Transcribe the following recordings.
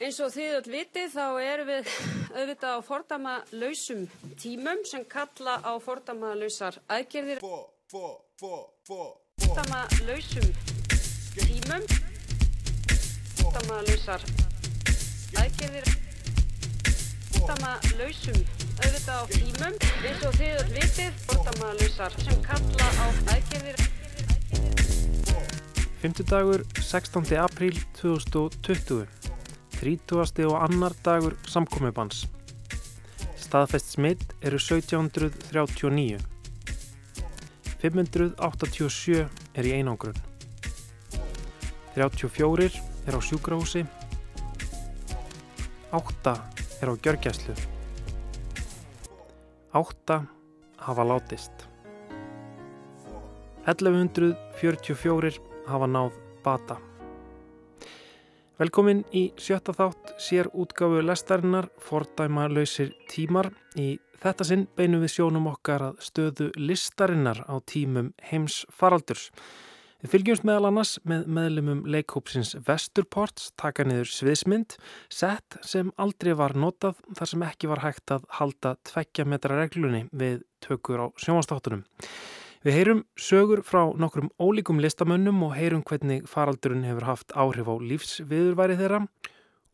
Eins og þið öll vitið þá erum við auðvitað á fordama lausum tímum sem kalla á fordama lausar aðgerðir. Fordama lausum tímum, fordama lausar aðgerðir, fordama lausum auðvitað á tímum. Eins og þið öll vitið fordama lausar sem kalla á aðgerðir. Fymtudagur 16. apríl 2020 30. og annar dagur samkomibans. Staðfest smitt eru 1739. 587 er í einangrun. 34 er á sjúkrahúsi. 8 er á gjörgjæslu. 8 hafa látist. 1144 hafa náð bata. Velkomin í sjötta þátt sér útgáfu lestarinnar fordæma lausir tímar. Í þetta sinn beinum við sjónum okkar að stöðu listarinnar á tímum heims faraldurs. Við fylgjumst meðal annars með meðlumum leikhópsins Vesturports, taka niður sviðsmynd, sett sem aldrei var notað þar sem ekki var hægt að halda tveggja metra reglunni við tökur á sjónastáttunum. Við heyrum sögur frá nokkrum ólíkum listamönnum og heyrum hvernig faraldurinn hefur haft áhrif á lífsviðurværi þeirra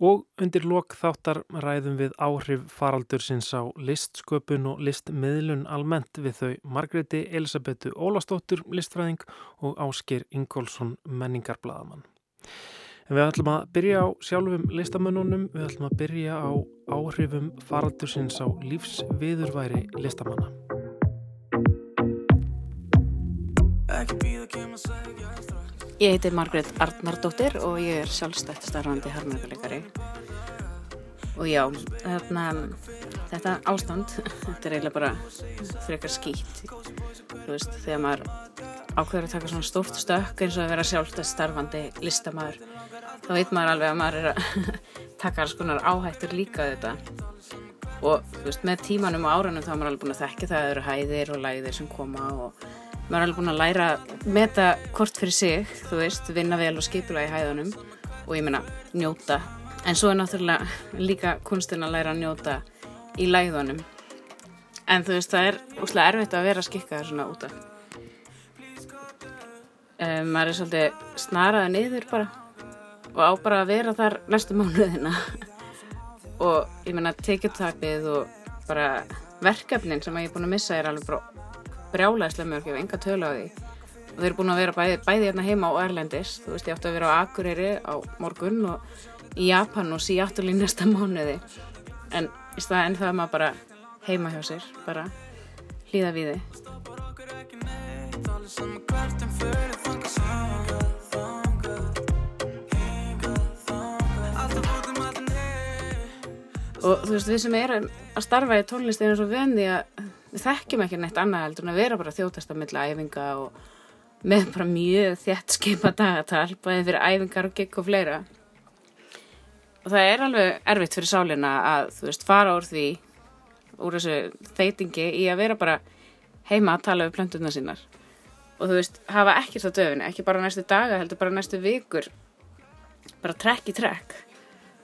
og undir lok þáttar ræðum við áhrif faraldursins á listsköpun og listmiðlun almennt við þau Margreti Elisabetu Ólastóttur listfræðing og Ásker Ingólfsson menningarblaðamann. En við ætlum að byrja á sjálfum listamönnunum, við ætlum að byrja á áhrifum faraldursins á lífsviðurværi listamanna. Ég heiti Margret Arnardóttir og ég er sjálfstætt starfandi harmoníkuleikari og já, þarna, þetta ástand, þetta er eiginlega bara frekar skýtt, þú veist, þegar maður ákveður að taka svona stórt stökk eins og að vera sjálfstætt starfandi listamæður, þá veit maður alveg að maður er að taka alls konar áhættur líka þetta. Og þú veist, með tímanum og árunum þá er maður alveg búin að þekka það að það eru hæðir og læðir sem koma og maður er alveg búin að læra meta kort fyrir sig, þú veist, vinna vel og skipula í hæðunum. Og ég meina njóta, en svo er náttúrulega líka kunstin að læra að njóta í læðunum en þú veist, það er úrslega erfitt að vera að skikka það svona úta um, maður er svolítið snaraði niður bara og á bara að vera þar næstu mánuðina. Og ég meina tekjutakið og bara verkefnin sem ég er búin að missa er alveg bara brjálæðislega mörg, ég hef enga tölu á því. Og þeir eru búin að vera bæði, bæði hérna heima á Erlendis, þú veist ég átti að vera á Akureyri á morgun og í Japan og Seattle í næsta mánuði. En í staðin það er maður bara heima hjá sér, bara hlýða við þið og þú veist við sem erum að starfa í tónlist eins og vendi að þekkjum ekki neitt annað heldur en að vera bara þjótast að milla æfinga og með bara mjög þjætt skipa dagatal bæðið fyrir æfingar og gigg og fleira. Og það er alveg erfitt fyrir sálinna að þú veist fara úr því úr þessu þeitingi í að vera bara heima að tala við plönduna sínar. Og þú veist hafa ekkert á döfinu, ekki bara næstu daga heldur bara næstu vikur. Bara trekk í trekk.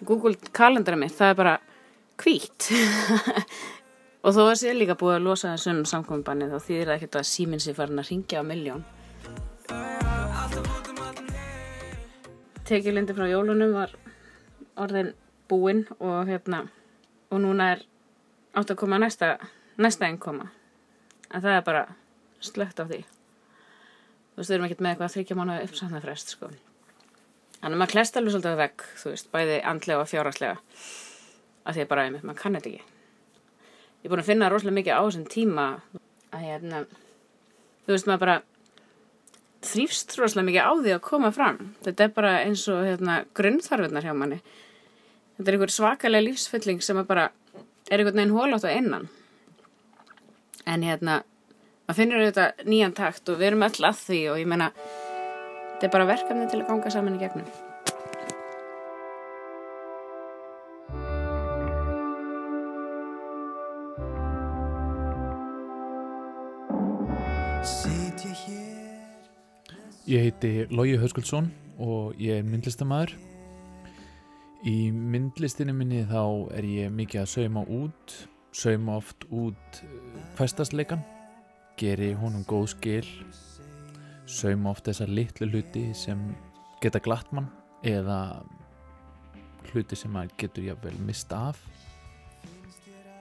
Google kalendara mitt, það er bara hvít Og þó að sé líka búið að losa þessum samkominnbanni þá þýðir það ekkert að síminn sé farin að ringja á milljón. Tekilindi frá jólunum var orðin búinn og hérna og núna er átt að koma næsta, næsta einn koma. En það er bara slögt á því. Þú veist, við erum ekkert með eitthvað að þryggja mánu uppsatna frest, sko. Þannig að maður klest alveg svolítið að vegg, þú veist, bæði andlega og fjáraslega. Af því að bara, einmitt, maður kann þetta ekki ég er búin að finna rosalega mikið á þessum tíma. Að hérna þú veist maður bara þrýfst rosalega mikið á því að koma fram. Þetta er bara eins og hérna grunnþarfinnar hjá manni. Þetta er einhver svakalega lífsfylling sem bara er einhvern veginn hólátt á innan. En hérna maður finnur auðvitað nýjan takt og við erum öll að því og ég menna þetta er bara verkefni til að ganga saman í gegnum Ég heiti Lógi Hauskuldsson og ég er myndlistamæður. Í myndlistinu minni þá er ég mikið að sauma út, sauma oft út hverstasleikan, geri honum góð skil, sauma oft þessar litlu hluti sem geta glatt mann eða hluti sem maður getur jáfnvel mista af.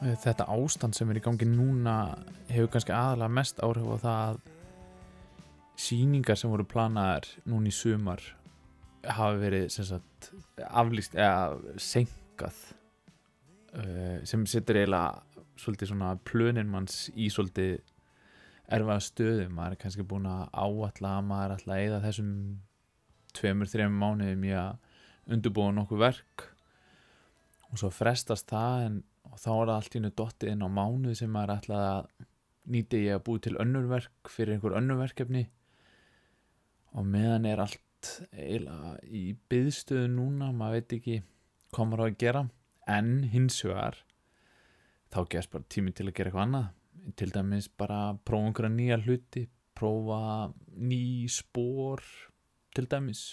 Þetta ástand sem er í gangi núna hefur kannski aðalega mest áhrif á það að síningar sem voru planaðar núna í sumar hafa verið sagt aflýst eða senkað uh, sem setur eiginlega svolítið svona plönin manns í svolítið erfaða stöðu. Maður er kannski búin að áalla að maður er alltaf að eða þessum tveimur, þreimur mánuðum í að undurbúa nokkuð verk og svo frestast það en þá er það allt í nú dottið inn á mánuð sem maður er alltaf að nýti ég að búi til önnurverk fyrir einhver önnurverkefni og meðan er allt eiginlega í byðstöðu núna, maður veit ekki hvað maður á að gera en hins vegar þá gerst bara tími til að gera eitthvað annað. Til dæmis bara prófa einhverja nýja hluti prófa ný spór til dæmis.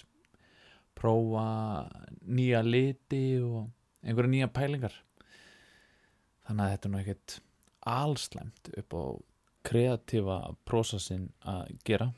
Prófa nýja liti og einhverja nýja pælingar. Þannig að þetta er nú ekkert allslæmt upp á kreatífa prósasinn að gera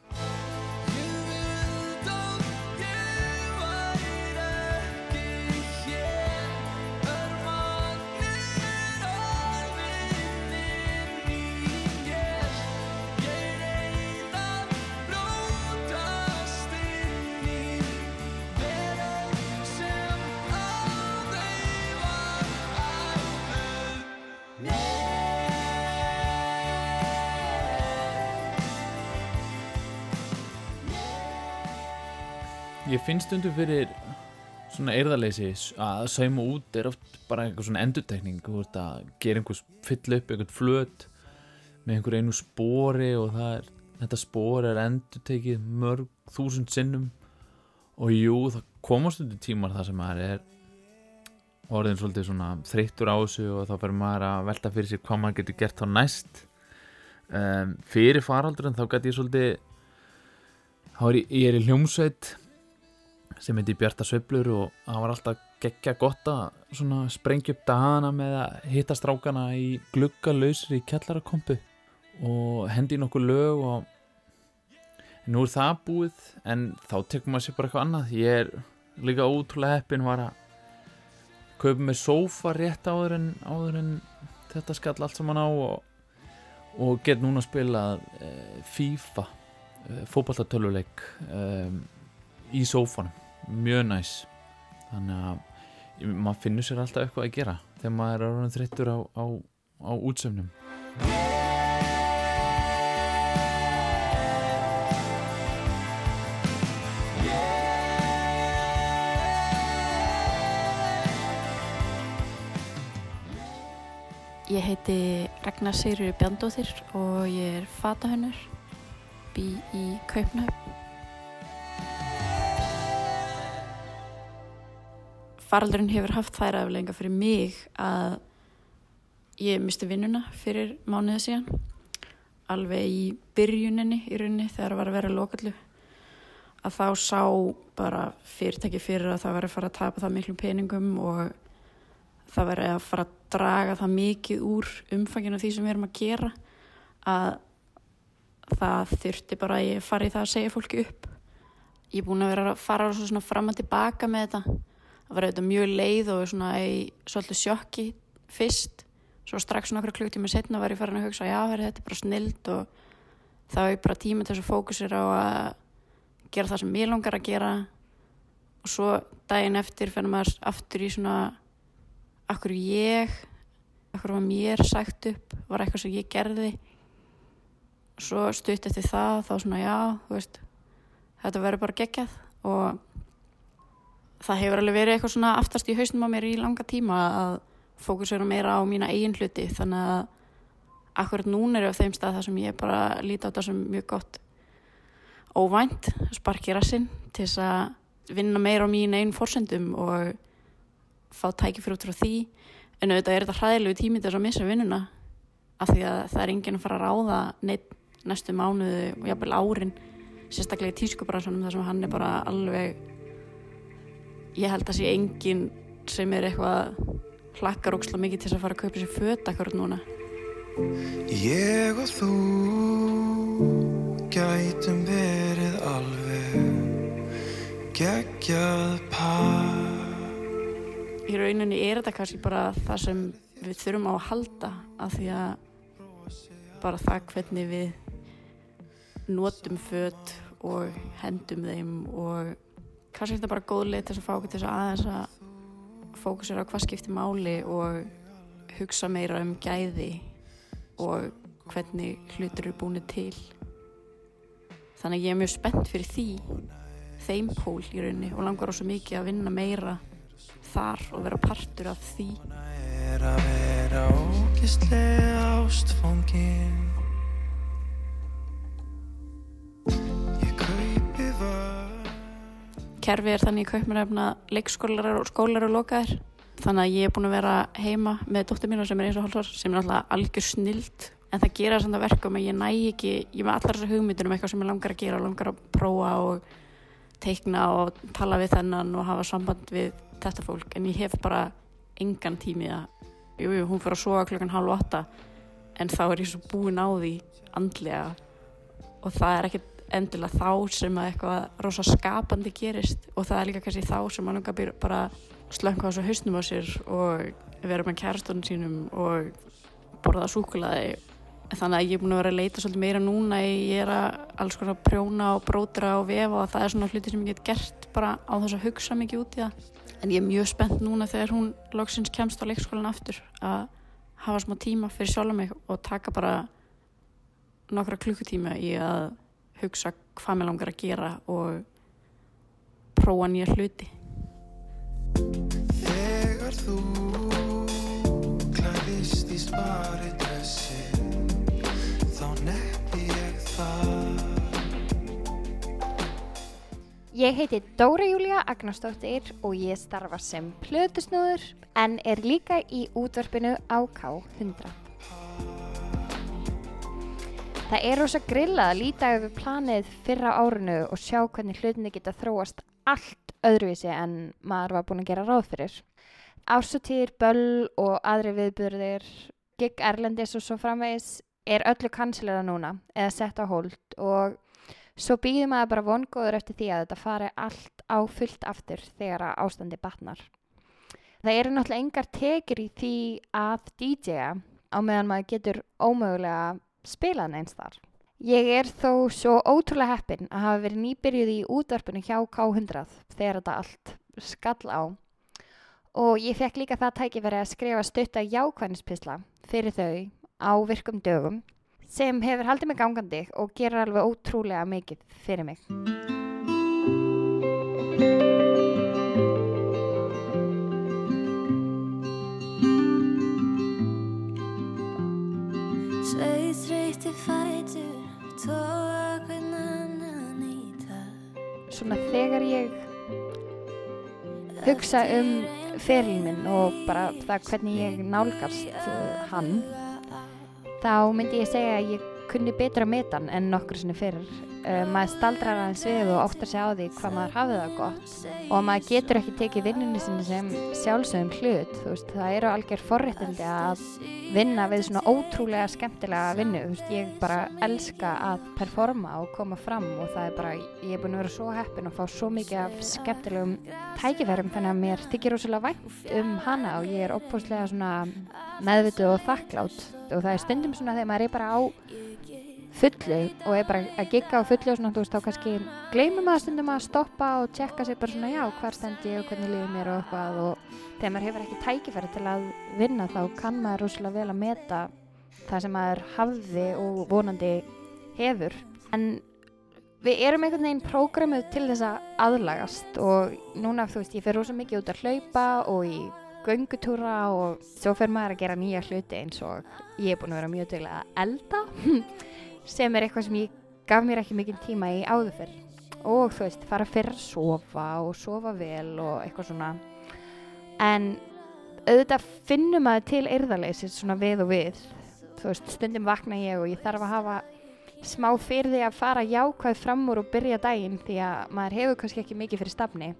ég finnst stundu fyrir svona eirðarleysi að sauma út er oft bara eitthvað svona endutekning þú veist að gera einhvers fyll upp eitthvað flöt með einhver einu spóri og það er þetta spóri er endutekið mörg þúsund sinnum. Og jú það komast undir tímar það sem maður er orðin svolítið svona þreyttur á þessu og þá fyrir maður að velta fyrir sér hvað maður getur gert á næst. Um, fyrir faraldurinn þá gæti ég svolítið þá er ég, ég er í hljómsveit sem heiti Bjarta Sveiflur og það var alltaf geggja gott að sprengja upp dagana með að hitta strákana í gluggalösri kjallarakompu og hendi nokkuð lög og nú er það búið en þá tekum maður sér bara eitthvað annað. Ég er líka ótrúlega heppin var að kaupa með sófa rétt áður en, áður en þetta skall allt saman á og, og get núna að spila e, FIFA e, fókbaltartöluleik e, í sófanum mjög næs. Þannig að maður finnur sér alltaf eitthvað að gera þegar maður er orðin þreyttur á, á, á útsöfnum. Ég heiti Ragnar Sigurður Bjandóþir og ég er fatahönnur bý í Kaupnöfn faraldurinn hefur haft þær aflenga fyrir mig að ég misti vinnuna fyrir mánuðið síðan alveg í byrjuninni í rauninni þegar það var að vera lokallu að þá sá bara fyrirtæki fyrir að það var að fara að tapa það miklum peningum og það var að fara að draga það mikið úr umfanginu því sem við erum að gera að það þurfti bara að ég fari það að segja fólki upp. Ég er búin að vera að fara svona fram og tilbaka með þetta það var auðvitað mjög leið og svona í svolítið sjokki fyrst. Svo strax nokkru klukktími setna var ég farin að hugsa já þetta er bara snild og það var bara tíma til þess að fókusir á að gera það sem ég langar að gera. Og svo daginn eftir fennum maður aftur í svona akkur ég? Akkur var mér sagt upp? Var eitthvað sem ég gerði? Og svo stutt eftir það þá svona já veist, þetta verður bara geggjað og það hefur alveg verið eitthvað svona aftast í hausnum á mér í langa tíma að fókusera meira á mína eigin hluti. Þannig að akkurat núna er ég á þeim stað þar sem ég bara líti á þetta sem mjög gott óvænt, sparki rassinn til þess að vinna meira á mín einn fórsendum og fá tækifyrir út frá því. En auðvitað er þetta hræðilegu tími til þess að missa vinnuna af því að það er enginn að fara að ráða neitt næstu mánuðu og jafnvel árin sérstaklega í tískubransunum þar sem hann er bara alveg ég held að sé enginn sem er eitthvað hlakkar óksla mikið til að fara að kaupa sér föt akkur núna. Ég og þú gætum verið alveg geggjað par Í rauninni er þetta kannski bara það sem við þurfum á að halda af því að bara það hvernig við notum föt og hendum þeim og kannski er þetta bara góð leið til að fá okkur til aðeins að fókusera á hvað skiptir máli og hugsa meira um gæði og hvernig hlutur eru búin til. Þannig að ég er mjög spennt fyrir því þeim pól í rauninni og langar óssvo mikið að vinna meira þar og vera partur af því. Er að vera ógislega ástfangin kerfi er þannig í kaupmannefna leikskólar og skólar og lokaðir. Þannig að ég er búin að vera heima með dóttir mína sem er eins og hálfsvar sem er alltaf algjör snild en það gera svona verkum að ég næ ekki ég með allar þessar hugmyndir um eitthvað sem ég langar að gera langar að prófa og teikna og tala við þennan og hafa samband við þetta fólk. En ég hef bara engan tími að jú, jú, hún fyrir að soga klokkan hálf åtta en þá er ég svo búin á því andlega og það er ekkert endilega þá sem að eitthvað rosa skapandi gerist og það er líka kannski þá sem að langar býr bara slönga á svo hausnum á sér og vera með kærastunum sínum og borða súkulaði þannig að ég er búin að vera að leita svolítið meira núna ég er að alls konar prjóna og brótra og vefa og það er svona hluti sem ég get gert bara á þess að hugsa mikið út í það. En ég er mjög spennt núna þegar hún loksins kemst á leikskólan aftur að hafa smá tíma fyrir sjálf mig og taka bara nokkra klukkutíma í að hugsa hvað mér langar að gera og prófa nýja hluti Þegar þú klæðist í spari dressi þá neppi ég það Ég heiti Dóra Júlia Agnarsdóttir og ég starfa sem plötusnúður en er líka í útvarpinu á K100. Það er rosa grillað að líta yfir planið fyrra árinu og sjá hvernig hlutinni geta þróast allt öðruvísi en maður var búin að gera ráð fyrir. Ásutýr, böll og aðri viðbyrðir, gig erlendis og svo framvegis er öllu kansilega núna eða sett á hold og svo býður maður bara vongóður eftir því að þetta fari allt á fullt aftur þegar að ástandi batnar. Það eru náttúrulega engar tekir í því að DJ-a á meðan maður getur ómögulega spilað neins þar. Ég er þó svo ótrúlega heppin að hafa verið nýbyrjuð í útvarpinu hjá K100 þegar þetta allt skall á og ég fekk líka það tækifæri að skrifa stutta jákvæðnispisla fyrir þau á virkum dögum sem hefur haldið mig gangandi og gerir alveg ótrúlega mikið fyrir mig. Svona þegar ég hugsa um feril minn og bara það hvernig ég nálgast uh, hann þá myndi ég segja að ég kunni betra að meta hann en nokkur sinni fyrir uh, maður staldrar aðeins við og áttar sig á því hvað maður hafið það gott. Og maður getur ekki tekið vinnunni sinni sem sjálfsögum hlut þú veist, það eru algjör forréttindi að vinna við svona ótrúlega skemmtilega vinnu, þú veist, ég bara elska að performa og koma fram og það er bara, ég er búin að vera svo heppin og fá svo mikið af skemmtilegum tækifærum þannig að mér þykir rosalega vænt um hana og ég er opbúslega svona meðvituð og þakklátt og það er stundum svona þegar maður er bara á fullu og er bara að gigga á fullu og svona, þú veist, þá kannski gleymum maður stundum að stoppa og tjekka sér bara svona, já, hvar stend ég og hvernig liður mér og eitthvað og þegar maður hefur ekki tækifæri til að vinna þá kann maður rosalega vel að meta það sem maður hafði og vonandi hefur. En við erum einhvern veginn prógramuð til þess að aðlagast og núna, þú veist, ég fer rosa mikið út að hlaupa og í göngutúra og svo fer maður að gera nýja hluti eins og ég er búin að vera mjög duglega að elda sem er eitthvað sem ég gaf mér ekki mikið tíma í áður fyrr. Og þú veist, fara fyrir að sofa og sofa vel og eitthvað svona. En auðvitað finnum maður til eirðarleysis svona við og við. Þú veist, stundum vakna ég og ég þarf að hafa smá fyrir því að fara jákvæð fram úr og byrja daginn því að maður hefur kannski ekki mikið fyrir stafni.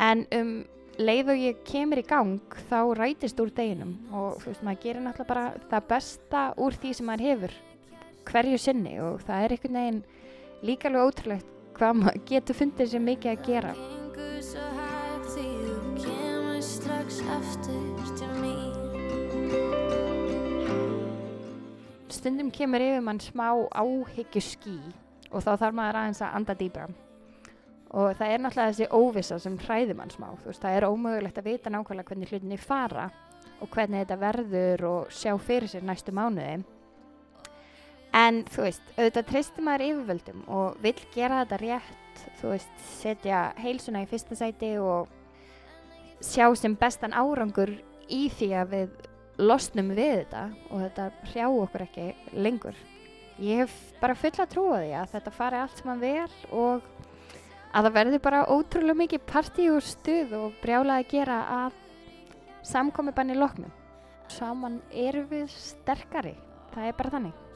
En um leið og ég kemur í gang þá rætist úr deginum og þú veist maður gerir náttúrulega bara það besta úr því sem maður hefur hverju sinni og það er einhvern veginn líka alveg ótrúlegt hvað maður getur fundið sér mikið að gera. Stundum kemur yfir mann smá áhyggju ský og þá þarf maður aðeins að anda dýbra og það er náttúrulega þessi óvissa sem hræðir mann smá þú veist, það er ómögulegt að vita nákvæmlega hvernig hlutinni fara og hvernig þetta verður og sjá fyrir sér næstu mánuði en þú veist, auðvitað treystir maður yfirvöldum og vill gera þetta rétt þú veist, setja heilsuna í fyrsta sæti og sjá sem bestan árangur í því að við losnum við þetta og þetta hrjá okkur ekki lengur. Ég hef bara fulla trú á því að þetta fari allt saman vel og að það verði bara ótrúlega mikið partí og stuð og brjála að gera að samkomi banni loknum. Saman erum við sterkari. Það er bara þannig.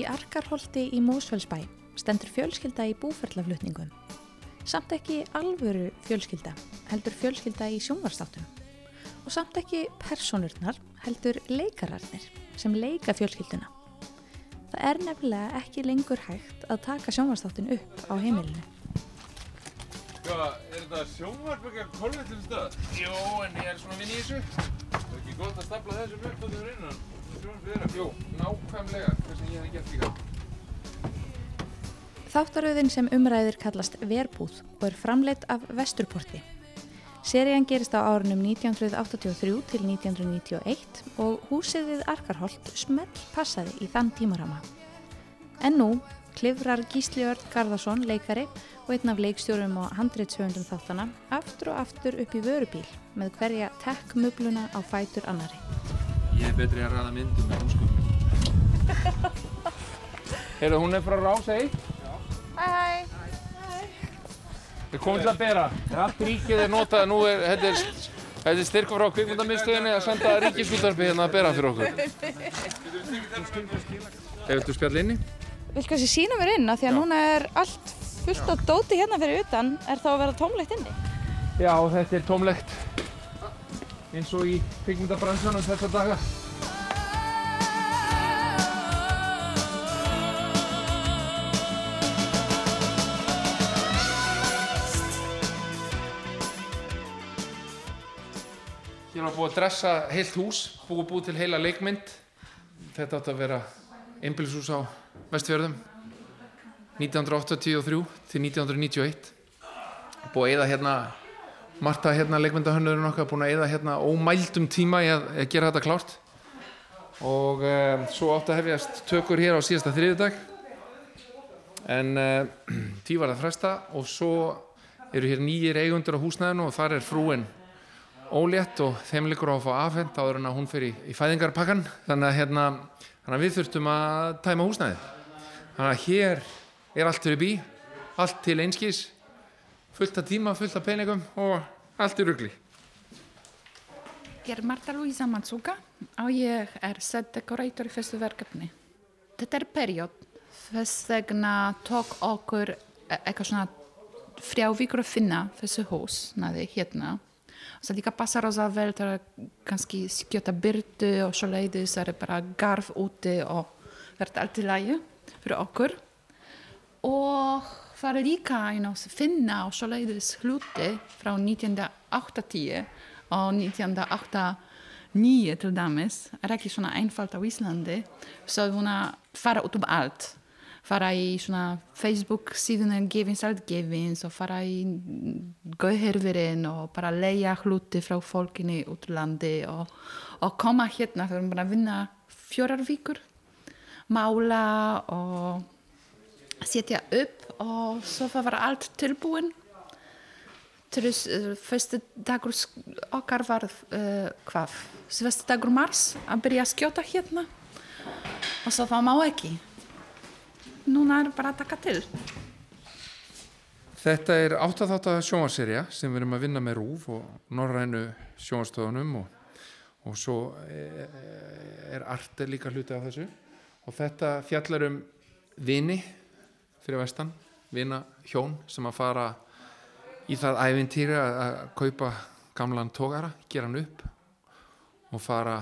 Í Arkarholti í Mósfellsbæ stendur fjölskylda í búferlaflutningum. Samt ekki alvöru fjölskylda, heldur fjölskylda í sjónvarstáttum. Og samt ekki personurnar, heldur leikararnir sem leika fjölskylduna. Það er nefnilega ekki lengur hægt að taka sjónvarstáttin upp á heimilinu. Hvað, er þetta sjónvarpökk að kolvettum stöð? Jó, en ég er svona vinn í þessu. Það er ekki gott að stapla þessum upp og þau innan. Sjónvarpökk þeirra. Jú, nákvæmlega, hvernig ég hef gert líka. Þáttaröðin sem umræðir kallast Verbúð og er framleitt af Vesturporti. Serían gerist á árunum 1983 til 1991 og húsið við Arkarholt smell passaði í þann tímarama. En nú klifrar Gísli Örn Garðarsson, leikari og einn af leikstjórum og handreitsöfundum þáttana aftur og aftur upp í vörubíl með hverja tekk-mubluna á fætur annari. Ég er betri að ræða myndum með húskum. Heyrðu, hún er frá Rása 1. Hæ hæ! Við komum til að bera. Allt ríkið er notað, nú er, þetta er, er styrku frá kvikmyndamiðstöðinni að senda ríkisútarpi hérna að bera fyrir okkur. Hefur þú spjall inni? Vil kannski sína mér inn af því að núna er allt fullt á dóti hérna fyrir utan er þá að vera tómlegt inni. Já, þetta er tómlegt. Eins og í kvikmyndabransunum þessa daga. Hér var búið að dressa heilt hús, búið búið til heila leikmynd. Þetta átti að vera einbílishús á Vestfjörðum 1983 til 1991. Búið að eða hérna, Marta hérna leikmyndahönnurinn okkar búin að eða hérna ómældum tíma í að, að gera þetta klárt. Og uh, svo átti að hefjast tökur hér á síðasta þriðudag. En uh, tí var að fresta og svo eru hér nýjir eigundur á húsnæðinu og þar er frúin ólétt og þeim líkur á að fá afhend áður en að hún fer í, í fæðingarpakkan þannig að, hérna, þannig að við þurftum að tæma húsnæði þannig að hér er allt fyrir bí allt til einskís fullt af tíma, fullt af peningum og allt í rugli Ég er Marta Luisa Matsuka og ég er set decorator í þessu verkefni. Þetta er period, þess vegna tók okkur e- eitthvað svona þrjá vikur að finna þessu hús, næði, hérna. Så líka passar oss að vel til að kannski skjöta byrtu og svo leiðis er bara garf úti í lagi fyrir okkur. Og það er líka you know, finna og svo leiðis hluti frá 1980 og 1989 til dæmis er ekki svona einfalt á Íslandi hún að fara út um allt fara í svona Facebook síðan gefins allt gefins og fara í gauðherfirinn og bara leia hluti frá fólkinni út úr landi og, og koma hérna þegar við bara að vinna fjórar vikur mála og setja upp og svo var allt tilbúin uh, fyrstu dagur okkar var uh, hvað? Fyrstu dagur mars að byrja að skjóta hérna og svo það má ekki. Núna er bara að taka til. Þetta er 8 þátt að sjónvarserja sem við erum að vinna með Rúf og Norrænu sjónvarstöðunum og, og svo er, er Arte líka hluti af þessu og þetta fjallar um vini fyrir vestan, vina hjón sem að fara í það ævintýri að, kaupa gamlan tógara, gera hann upp og fara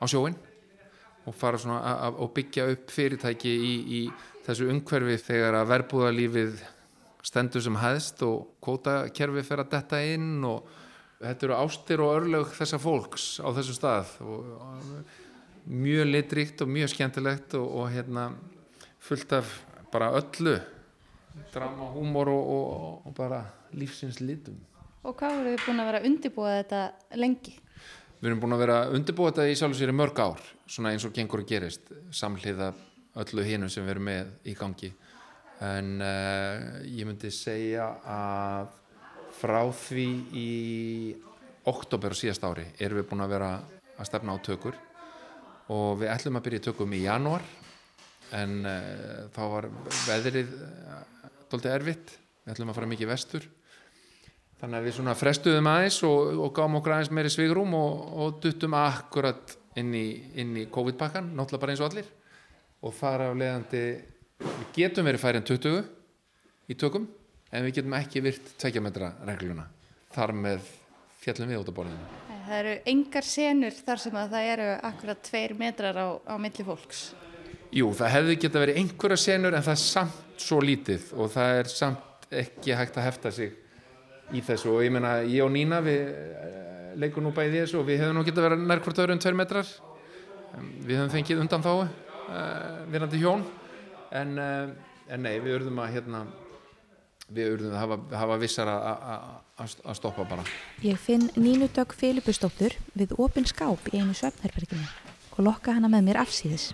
á sjóin og fara svona að, byggja upp fyrirtæki í, í þessu umhverfi þegar að verbúðalífið stendur sem hæðst og kvótakerfi fer að detta inn og þetta eru ástir og örlög þessa fólks á þessu stað og, mjög litríkt og mjög skemmtilegt og, og hérna fullt af bara öllu drama, húmor og, og, og bara lífsins litum Og hvað voru þið búin að vera að undirbúa þetta lengi? Við erum búin að vera að undirbúa þetta í sjálf og sér í mörg ár, svona eins og gengur að gerist, samhliða öllu hinum sem við erum með í gangi. En uh, ég myndi segja að frá því í oktober síðast ári erum við búin að vera að stefna á tökur og við ætlum að byrja tökum í janúar. En uh, þá var veðrið uh, doldið erfitt, við ætlum að fara mikið vestur. Þannig að við svona frestuðum aðeins og, og gáum okkur aðeins meiri svigrum og, og duttum akkurat inn í, í COVID-pakkan, náttúrulega bara eins og allir og þar af leiðandi við getum verið færið en 20 í tökum en við getum ekki virt 2 metra regluna þar með fjallum við út á borðinu. Það eru engar senur þar sem að það eru akkurat tveir metrar á, á milli fólks. Jú, það hefði geta verið einhverja senur en það er samt svo lítið og það er samt ekki hægt að hefta sig í þessu og ég meina ég og Nína við uh, leikum nú bæði þessu og við hefum nú getað verið nær hvort öðru en tveir metrar við hefum fengið undan þá uh, virðandi hjón en, uh, en nei við urðum að hérna við urðum að hafa, hafa vissar að stoppa bara Ég finn Nínu Dögg Filipustóttur við opin skáp í einu svefnherberginu og lokka hana með mér afsýðis.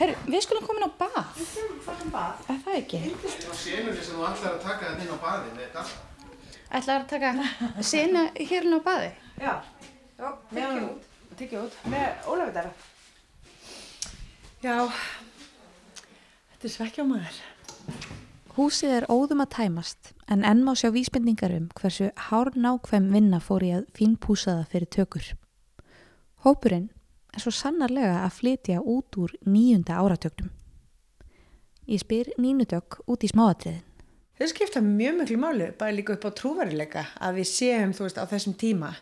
Herru, við skulum komin á bað. Við skulum fara á bað. Er það ekki? Það var senunni sem þú ætlaði að taka þetta inn á baði með þetta Ætlaði að taka sena hérna á baði? Já, já, tekja út, tekja út, með Ólafur dæra. Já, þetta er svekkja á maður. Húsið er óðum að tæmast en enn má sjá vísbendingar um hversu hár nákvæm vinna fór í að fínpúsaða fyrir tökur. Hópurinn er svo sannarlega að flytja út úr nýjunda áratögnum. Ég spyr nýnudögg út í smáatriðin. Þau skipta mjög miklu máli, bara líka upp á trúvarileika að við séum, þú veist, á þessum tíma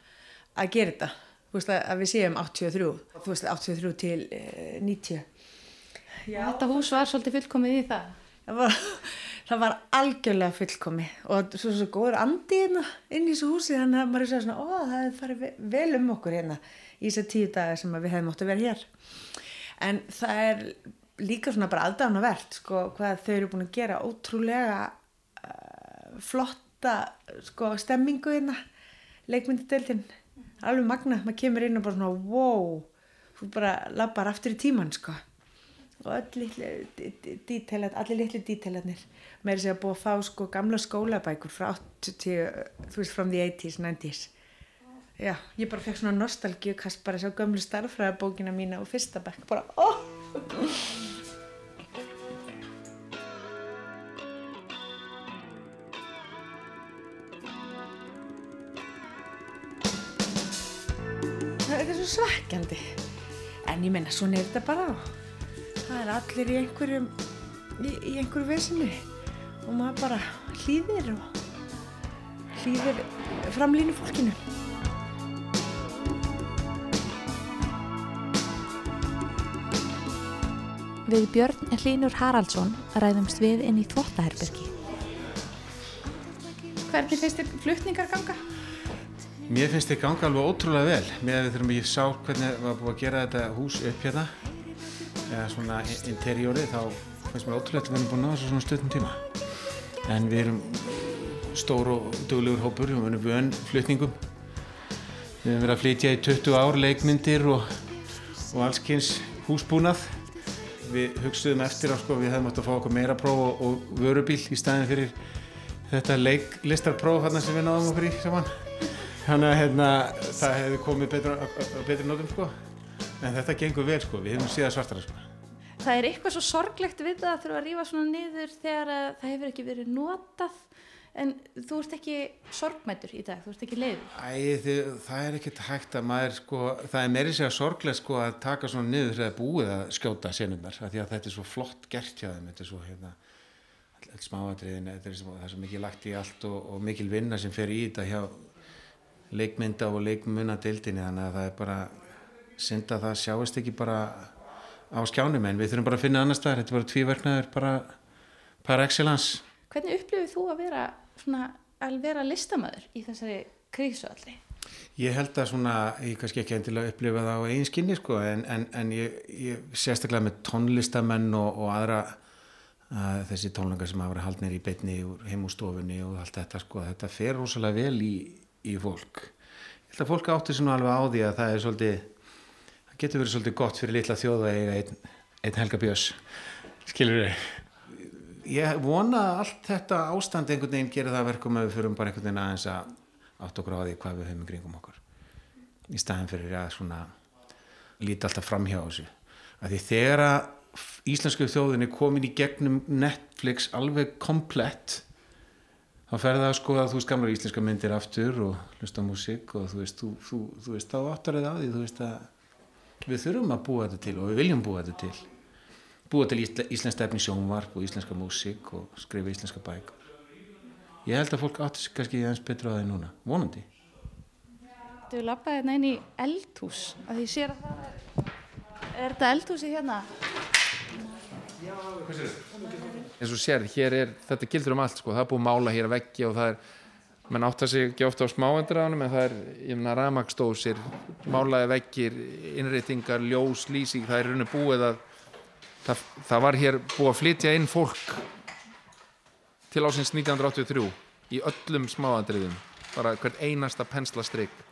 að gera þetta. Þú veist, að við séum 83, þú veist, 83 til eh, 90. Já. Þetta hús var svolítið fullkomið í það. Það var, það var algjörlega fullkomið og svo, svo góður andi hérna inn í þessu húsi þannig að maður er svona, ó, það hefði farið ve- vel um okkur hérna í þessar tíu dagar sem við hefðum átt að vera hér. En það er líka svona bara aðdánavert, sko, hvað þau eru búin að gera ótrúlega flotta, sko, stemmingu hérna, leikmyndadeildin, alveg magna, maður kemur inn og bara svona, wow, þú bara lappar aftur í tíman, sko. Og allir litlu dítelatnir með þess að búa að fá sko gamla skólabækur frá 80, þú veist, from the 80s, 90s já, ég bara fekk svona nostalgíu kast bara sá gömlu starffræðabókina mína og fyrsta bekk, bara, óh ég meina, svona er þetta bara það er allir í einhverjum í, í einhverju vesinu og maður bara hlýðir og hlýðir framlínu fólkinu Við Björn Hlínur Haraldsson ræðumst við inn í þvottaherbergi. Hvernig þér flutningar ganga? Mér finnst þið ganga alveg ótrúlega vel. Með að við þurfum ég sá hvernig var búið að gera þetta hús upp hérna eða svona interióri þá finnst mér ótrúlega að við erum búin að ná þessu svona stuttum tíma. En við erum stór og duglegur hópur við erum vön flutningum. Við erum verið að flytja í 20 ár leikmyndir og, og allskynns húsbúnað. Við hugstuðum eftir á sko við hefum átt að fá okkur meira próf og, og vörubíl í staðin fyrir þetta leik listarpróf hérna sem við náðum okkur í saman þannig að hérna, það hefði komið betri nótum sko. En þetta gengur vel sko, við hefum síðan svartara sko. Það er eitthvað svo sorglegt við það að þurfa að rífa svona niður þegar að það hefur ekki verið notað. En þú ert ekki sorgmættur í dag, þú ert ekki leiður. Æ, þið, það er ekkert hægt að maður sko, það er meiri segja sorglega sko að taka svona niður þegar það er búið að skjóta senurnar, af því að þetta er svo flott gert hjá þeim, þetta er svo hérna smáatriðin, þetta er svo, það er svo mikið lagt í allt og, og mikil vinna sem fer í þetta hjá leikmynda og leikmunadildinni, þannig að það er bara synd að það sjáist ekki bara á skjánum, en við þurfum bara að finna annar staðar, þetta er bara tvíverknaður bara par excellence. Hvernig upplifir þú að vera svona að vera listamæður í þessari krísu allri? Ég held að svona, ég kannski ekki endilega upplifa það á eigin skinni sko, en, en, en ég, ég sérstaklega með tónlistamenn og, og aðra að þessi tónleikar sem hafa verið haldnir í beitni heim úr stofunni og allt þetta sko, þetta fer rosalega vel í, í fólk. Ég held að fólk átti svona alveg á því að það er svolítið, það getur verið svolítið gott fyrir litla þjóða eiga einn, einn Helga Björns, skilur þau? Ég vona að allt þetta ástand einhvern veginn gerir það að verkum að við fyrum bara einhvern veginn aðeins að átt okkur á því hvað við höfum í kringum okkur í staðin fyrir að svona líti alltaf fram hjá þessu að því þegar að íslensku þjóðin er komin í gegnum Netflix alveg komplett þá fer það að skoða þú veist gamla íslenska myndir aftur og hlusta músík og þú veist, þú, þú, þú veist þá áttar það á því þú veist að við þurfum að búa þetta til og við viljum búa þetta til. Búa til ísl íslenska efni sjónvarp og íslenska músík og skrifa íslenska bækur. Ég held að fólk átti sig kannski eins betur á því núna, vonandi. Þú lappaði hérna inn í eldhús að því sér að það er Er þetta eldhúsi hérna? Eins og sér, hér er, þetta gildur um allt sko, það er búið að mála hér að veggi og það er menn áttar sig ekki ofta á smáendranum en það er, ég meina, ramagstósir málaði veggir, innréttingar ljós, lýsing, það er rauninu búið að það, það var hér búið að flytja inn fólk til ásins 1983 í öllum smáandriðum bara hvert einasta penslastrygg.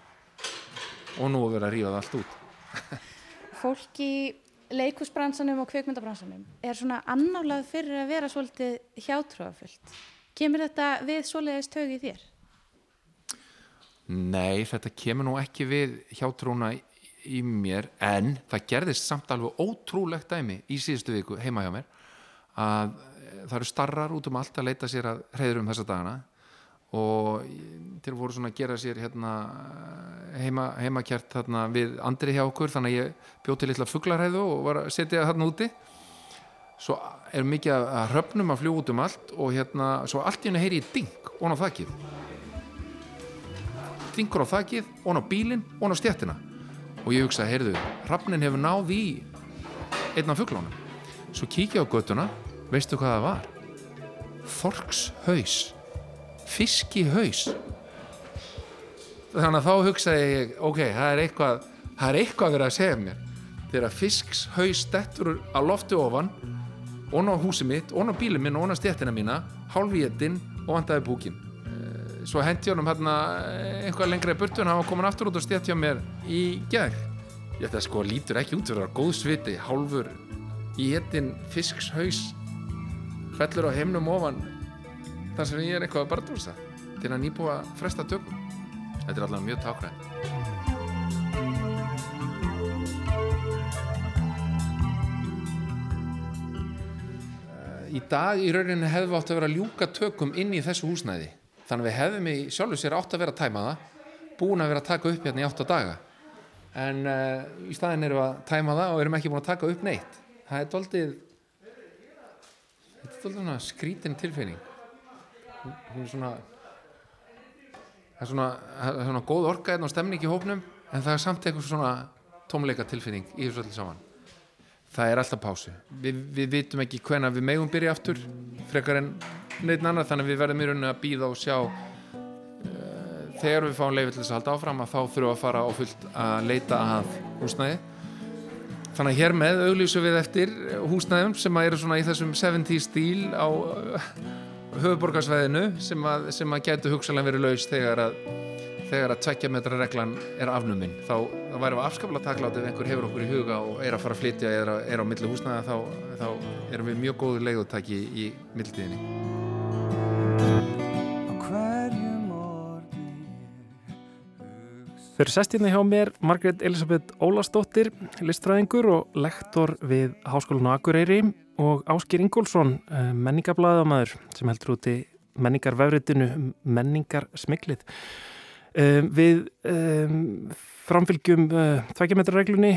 Og nú er verið að rífa það allt út. Fólk í leikusbransanum og kvikmyndabransanum er svona annálega fyrir að vera svolítið hjátrúafullt. Kemur þetta við svoleiðist tög í þér? Nei, þetta kemur nú ekki við hjátrúna í, í mér en það gerðist samt alveg ótrúlegt dæmi í síðustu viku heima hjá mér að það eru starrar út um allt að leita sér að hreiðurum þessa dagana og til voru svona að gera sér hérna heima, heimakjart þarna við andri hjá okkur þannig að ég bjóð til litla fugglarhæðu og var að setja þarna úti. Svo er mikið að- hröfnum að fljúa út um allt og hérna svo allt í henni heyri ég ding og á þakkið dingur á þakkið, og á bílinn og á stjættina og ég hugsa, heyrðu, hrafnin hefur náð í einn af fugglánum svo kíkja á göttuna veistu hvað það var? Þorkshaus fiskihaus þannig að þá hugsaði ég ok, það er eitthvað það er eitthvað verið að segja mér. Þegar fiskshaus dettur á lofti ofan og á húsi mitt, og á bílinn minn og á stjættina mína hálfvétin og vandaði búkin. Svo hendi honum hérna einhvað lengra í burtu en hann var komin aftur út og stjætt hjá mér í gær. Ég þetta sko lítur ekki út fyrir að góð sviti hálfur í hetin fiskshaus fellur á heimnum ofan þar sem ég er eitthvað að barndúsa til að nýbúa fresta tökum. Þetta er allavega mjög tákræð í dag í rauninni hefðum við átt að vera að ljúka tökum inn í þessu húsnæði. Þannig að við hefðum í sjálfu sér átt að vera að tæma það búin að vera að taka upp hérna í 8 daga. En uh, í staðin erum við að tæma það og erum ekki búin að taka upp neitt. Það er doldið þetta er doldið svona skrítin tilfinning hún er svona það er svona, það er svona góð orka hérna og stemning í hópnum en það er samt eitthvað svona tómleika tilfinning í þessu öllu saman. Það er alltaf pásu. Við, við vitum ekki hvenna við megum byrja aftur frekar en neitt annar þannig að við verðum í rauninni að býða og sjá uh, þegar við fáum þess að halda áfram að þá þurfum að fara á fullt að leita að húsnæði. Þannig að hér með auglýsum við eftir húsnæðum sem að eru svona í þessum 70 stíl á höfuborgarsveðinu sem að, sem að getur hugsalega verið laus þegar að, þegar að tvekja metra reglan er afnuminn þá, þá væri við afskaplega taklátt ef einhver hefur okkur í huga og er að fara að flytja eða er á, á milli húsnaða þá, þá erum við mjög góðu leiðutæki í millitíðinni. Þau eru sest hérna hjá mér, Margrét Elisabeth Ólastóttir, listræðingur og lektor við Háskólinu Akureyri og Áskir Ingólfsson, eh, menningarblæðamæður sem heldur úti menningarvefritinu menningarsmiklið. Um, við um, framfylgjum uh, tveikjametrarreglunni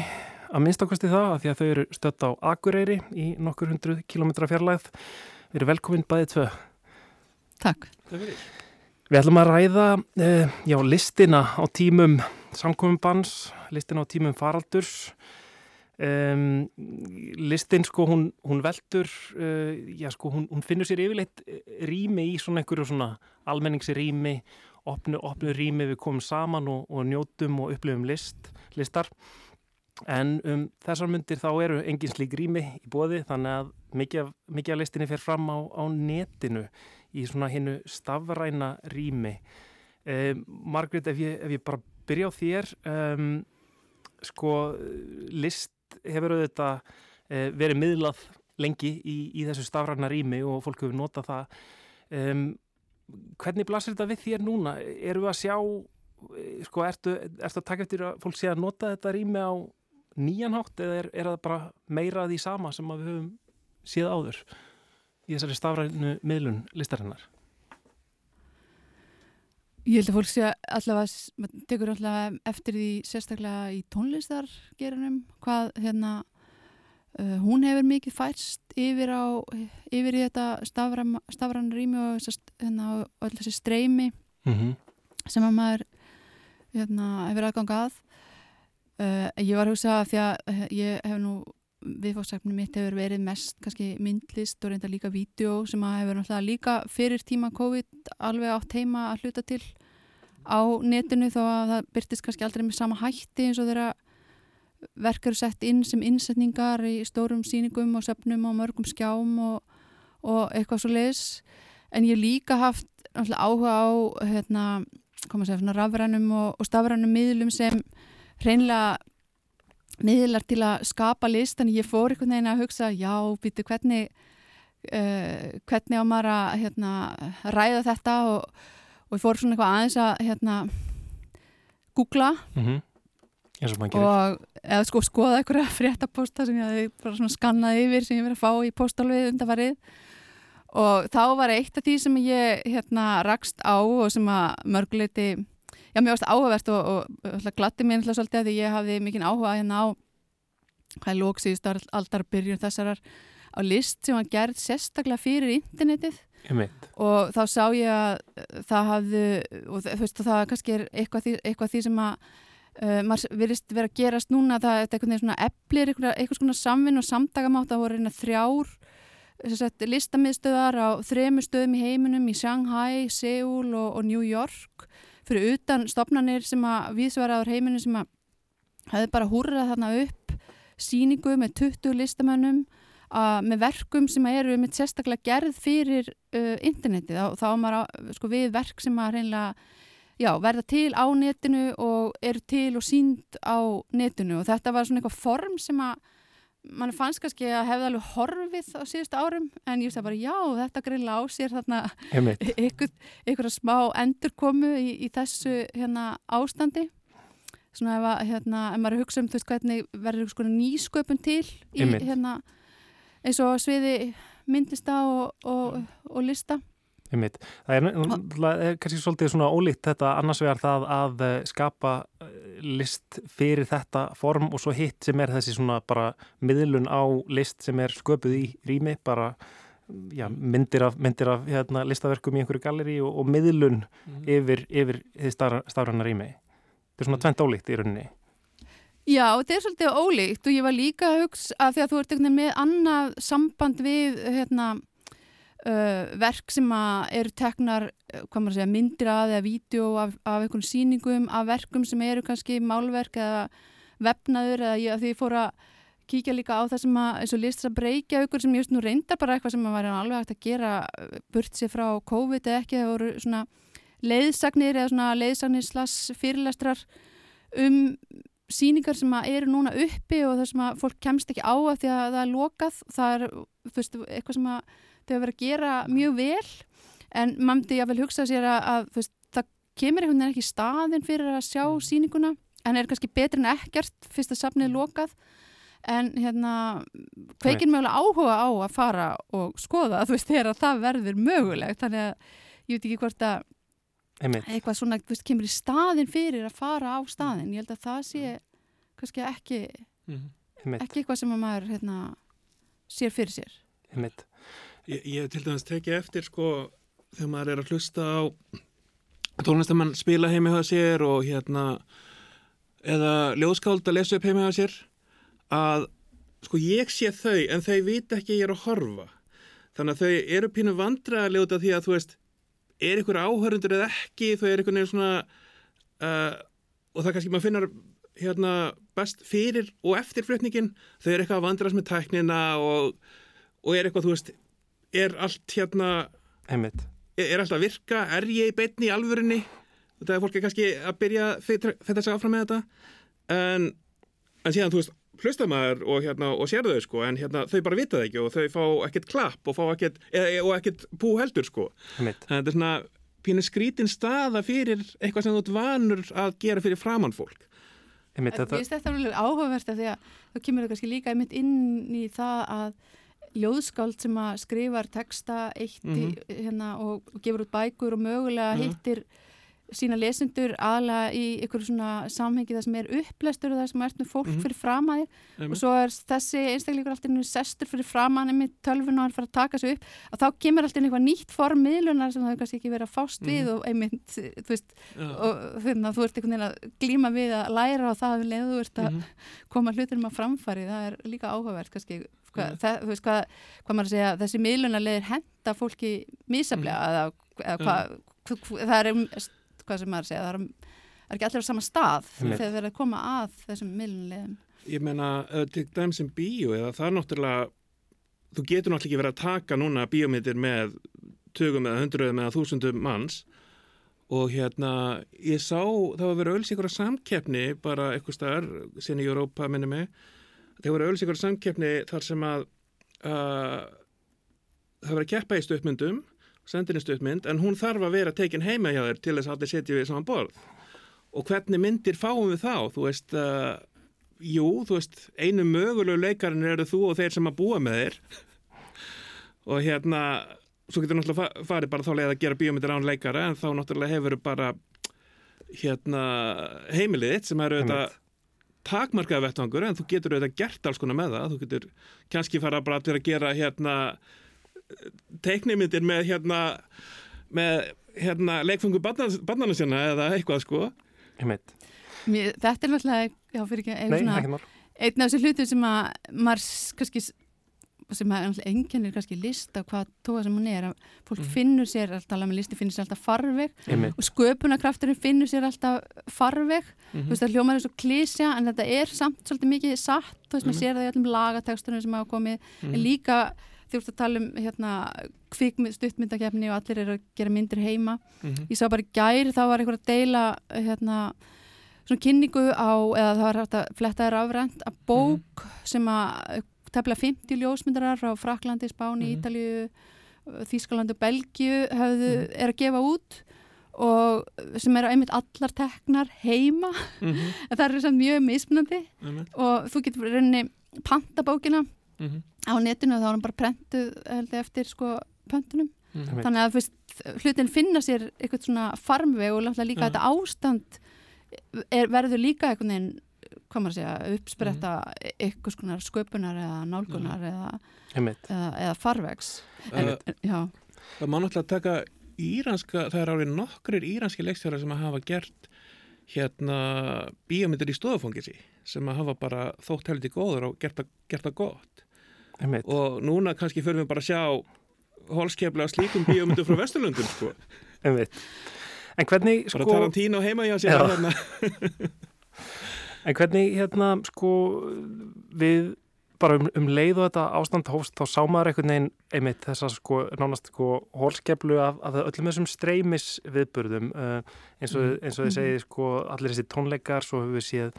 að minnstakosti það að því að þau eru stött á Akureyri í nokkur hundruð kilometra fjarlæð. Við erum velkomin bæðið tvö. Takk. Við ætlum að ræða uh, já, listina á tímum samkominnbans, listina á tímum faraldurs. Um, listin sko hún, hún veldur, uh, já sko hún, hún finnur sér yfirleitt rými í svona einhverju svona almenningsrými, opnu, opnu rými við komum saman og, og njótum og upplifum list, listar. En um þessar myndir þá eru engin slík rými í bóði þannig að mikið mikið af listinni fer fram á, á netinu í svona hinnu stafræna rými. Um, Margrét, ef ég, ef ég bara byrja á þér, um, sko list hefur auðvitað uh, verið miðlað lengi í, í þessu stafræna rými og fólk hefur notað það. Um, hvernig blasir þetta við þér núna? Eru við að sjá, sko, ertu, ertu að taka eftir að fólk sé að nota þetta rými á nýjanhátt eða er, er það bara meira því sama sem við höfum séð áður í þessari stafrænu miðlun listarinnar? Ég held að fólk sé allavega, maður tekur allavega eftir því sérstaklega í tónlistargerunum hvað hérna uh, hún hefur mikið færst yfir á, yfir í þetta stafræn rými og hérna, öll þessi streymi mm -hmm. sem að maður hérna, hefur aðganga að. Uh, ég var að hugsa að því að uh, ég hef nú viðfóksefnum mitt hefur verið mest kannski myndlist og reynda líka vídeo sem að hefur náttúrulega líka fyrir tíma COVID alveg átt heima að hluta til á netinu þó að það byrtist kannski aldrei með sama hætti eins og þeirra verk eru sett inn sem innsetningar í stórum síningum og söpnum og mörgum skjám og, og eitthvað svo leiðis en ég líka haft áhuga á hérna, koma að segja, rafrænum og, og stafrænum miðlum sem hreinlega miðlar til að skapa list en ég fór einhvern veginn að hugsa já, býtu hvernig uh, hvernig á maður að hérna, ræða þetta? Og, og ég fór svona eitthvað aðeins að hérna, googla mm -hmm. og eða sko skoða einhverja fréttaposta sem ég hafi bara svona skannað yfir sem ég verið að fá í postalvið undarfarið og þá var eitt af því sem ég hérna rakst á og sem að mörguleiti já, mér varst áhugavert og, og, og glatti mér alltaf svolítið að ég hafði mikinn áhuga hérna á hvað er lóksíðust aldar byrjun þessarar á list sem var gerð sérstaklega fyrir internetið. Og þá sá ég að það hafði og þú veist það kannski er eitthvað því, eitthvað því sem að uh, maður virðist vera að gerast núna það er eitthvað svona eplir eitthvað, eitthvað svona samvinn og samdagamátt að voru reyna þrjár sagt, listamiðstöðar á þremu stöðum í heiminum í Shanghai, Seoul og, og New York fyrir utan stopnarnir sem að viðsvaraður heiminu sem að hefði bara húrrað þarna upp síningu með 20 listamönnum að, með verkum sem eru með sérstaklega gerð fyrir uh, internetið. Og þá er maður sko, við verk sem að reynilega já, verða til á netinu og eru til og sínd á netinu. Og þetta var svona eitthvað form sem að mann fannst kannski að hefði alveg horfið á síðust árum en ég veist að bara já þetta grilla á sér þarna ykkur, ykkur smá endurkomu í, í þessu hérna ástandi. Svona ef að hérna, ef maður hugsa um þú veist hvernig verður ykkur svona nýsköpun til í, hérna, eins og sviði myndlista og, og, og lista. Einmitt. Það er, er kannski svolítið svona ólíkt þetta annars vegar það að skapa list fyrir þetta form og svo hitt sem er þessi svona bara miðlun á list sem er sköpuð í rými bara já, myndir af, myndir af hérna, listaverkum í einhverju galleri og, og miðlun mm. yfir, yfir því stafranna rými. Þetta er svona tvent ólíkt í rauninni. Já, þetta er svolítið ólíkt og ég var líka að hugsa að því að þú ert með annað samband við hérna Uh, verk sem eru teknar segja, myndir að eða vídeo af, af einhvern síningum, af verkum sem eru kannski málverk eða vefnaður eða ég, því ég fór að kíkja líka á það sem að, eins og list að breyka aukur sem ég veist nú reyndar bara eitthvað sem að var alveg hægt að gera burt sér frá COVID eða ekki, það voru svona leiðsagnir eða svona leiðsagnir slags fyrirlestrar um síningar sem eru núna uppi og það sem að fólk kemst ekki á að því að það er lokað, það er veist, eitthvað sem að þau hafa verið að gera mjög vel en maður myndi að vel hugsa sér að, að veist, það kemur einhvern veginn ekki staðin fyrir að sjá Mm. sýninguna en er kannski betri en ekkert fyrst að safnið er lokað. En hérna kveikir mögulega áhuga á að fara og skoða þú veist þegar að það verður mögulegt. Þannig að ég veit ekki hvort að Einmitt. eitthvað svona veist, kemur í staðin fyrir að fara á staðin ég held að það sé kannski ekki Einmitt. ekki eitthvað sem að maður hérna, sér fyrir sér. Einmitt. Ég, ég til dæmis tekið eftir sko þegar maður er að hlusta á tónlistamann spila heimi hjá sér og hérna eða ljóðskáld að lesa upp heimi hjá sér að sko ég sé þau en þau vita ekki ég er að horfa. Þannig að þau eru pínu af því að þú veist er ykkur áhörundur eða ekki þau eru einhvern veginn svona uh, og það kannski maður finnar hérna best fyrir og eftir flutningin þau eru eitthvað að vandræðast með tæknina og, og er eitthvað þú veist er allt hérna Einmitt. er, allt að virka, er ég í beinni í alvörinni þetta er fólki kannski að byrja þetta að segja áfram með þetta. En, en síðan þú veist hlusta maður og, hérna, og sér þau sko en hérna, þau bara vita það ekki og þau fá ekkert klapp og fá ekkert, eða, og ekkert pú heldur sko. Þetta er svona pínu skrítin staða fyrir eitthvað sem þú ert vanur að gera fyrir framann fólk. Ég veist þetta er alveg áhugavert af því að þá kemur það kannski líka einmitt inn í það að ljóðskáld sem að skrifar texta eitt í, Mhm. hérna, og, gefur út bækur og mögulega Mhm. hittir sína lesendur aðla í ykkur svona samhengi það sem er upplestur og það sem ert með fólk Mhm. fyrir framaðir Einmitt. og svo er þessi einstakleikur alltaf einu sestur fyrir framann með tölvun og hann fara að taka sig upp að þá kemur alltaf eitthvað nýtt form miðlunar sem það hefur kannski ekki verið að fást við Mhm. og einmitt, þú veist Já. og þannig að þú ert einhvern veginn að glíma við að læra á það leið þú ert að Mhm. koma hluturum að framfari það er líka áhugavert kannski Mhm. það, þú veist hvað, hvað maður að segja þessi miðlunarleðir henda fólki mísaflega eða, eða hvað, hvað það er um, hvað sem maður að segja það er, um, er ekki allir á sama stað Einmitt. þegar þeir eru að koma að þessum miðlunarleðum ég meina, uh, til dæmis sem bíó eða það er náttúrulega þú getur náttúrulega ekki verið að taka núna bíómyndir með tugum eða hundruðum eða þúsundum manns. Og hérna, ég sá það var verið öll ykkur samkeppni bara eitthvað staðar, sinni í Europa minni mig, það var öll ykkur samkeppni þar sem að uh, það var að keppa í stuttmyndum sendinni stuttmynd, en hún þarf að vera tekin heima hjá þér til þess að allir setja við saman borð. Og hvernig myndir fáum við þá, þú veist uh, jú, þú veist, einu mögulegu leikarinn eru þú og þeir sem að búa með þér. Og hérna svo getur náttúrulega fa- farið bara þá leið að gera bíómyndir án leikara en þá náttúrulega hefur bara hérna heimilið þitt sem eru þetta takmarkaða vettvangur en þú getur auðvitað gert alls konar með það. Þú getur kannski fara bara til að gera hérna teiknimyndir með hérna með hérna leikfangu barnana sinna eða eitthvað sko. Mér, þetta er náttúrulega já, fyrir ekki, Nei, svona- einn af þessu hlutum sem að maður kannski sem einkennir kannski list af hvað tóa sem hún er að fólk finnur sér alltaf, listi finnur sér alltaf farveg Einmitt. og sköpunarkrafturinn finnur sér alltaf farveg Mhm. þú veist það hljómar er svo klísja en þetta er samt svolítið mikið satt þú veist maður Mhm. sér það í öllum lagatekstunum sem hafa komið en Mhm. líka þú ert að tala um hérna kvikmynd, stuttmyndakefni og allir eru að gera myndir heima Mhm. ég sá bara í gær þá var einhver að deila hérna svona kynningu á, eða það var hægt að fletta þér afrænt að bók sem að tefla 50 ljósmyndarar frá Fraklandi, Spáni, Mhm. Ítalíu Þískalandi og Belgíu höfðu, Mhm. er að gefa út og sem eru einmitt allar teknar heima Mhm. en það eru samt mjög mismunandi og þú getur rauninni panta bókina Mhm. á netinu og þá er hann bara prentuð held ég, eftir sko pöntunum Mhm. þannig að veist, hlutin finna sér eitthvað svona farmveg og líka Já. þetta ástand er, verður líka einhvern veginn hvað maður að segja, uppspretta Mhm. eitthvað skonar sköpunar eða nálgunar eða, Einmitt. eða, eða farvegs en, Uh, Það má náttúrulega taka íranska, það er alveg nokkrir íranski leikstjórar sem að hafa gert hérna bíómyndir í stofangisi sem að hafa bara þótt heldur góður og gert það, gert það gott Einmitt. og núna kannski fyrir við bara að sjá holskefla slíkum bíómyndur frá Vesturlundum sko. En hvernig bara sko Tarantino heima hjá sér Já. hérna. En hvernig hérna sko við bara um, um leið og þetta ástand hófst þá sá maður einhvern veginn einmitt þessa sko nánast sko hólskeflu af, af öllum þessum streymis viðburðum uh, eins og, eins og þið segið sko allir þessi tónleikar svo höfum við séð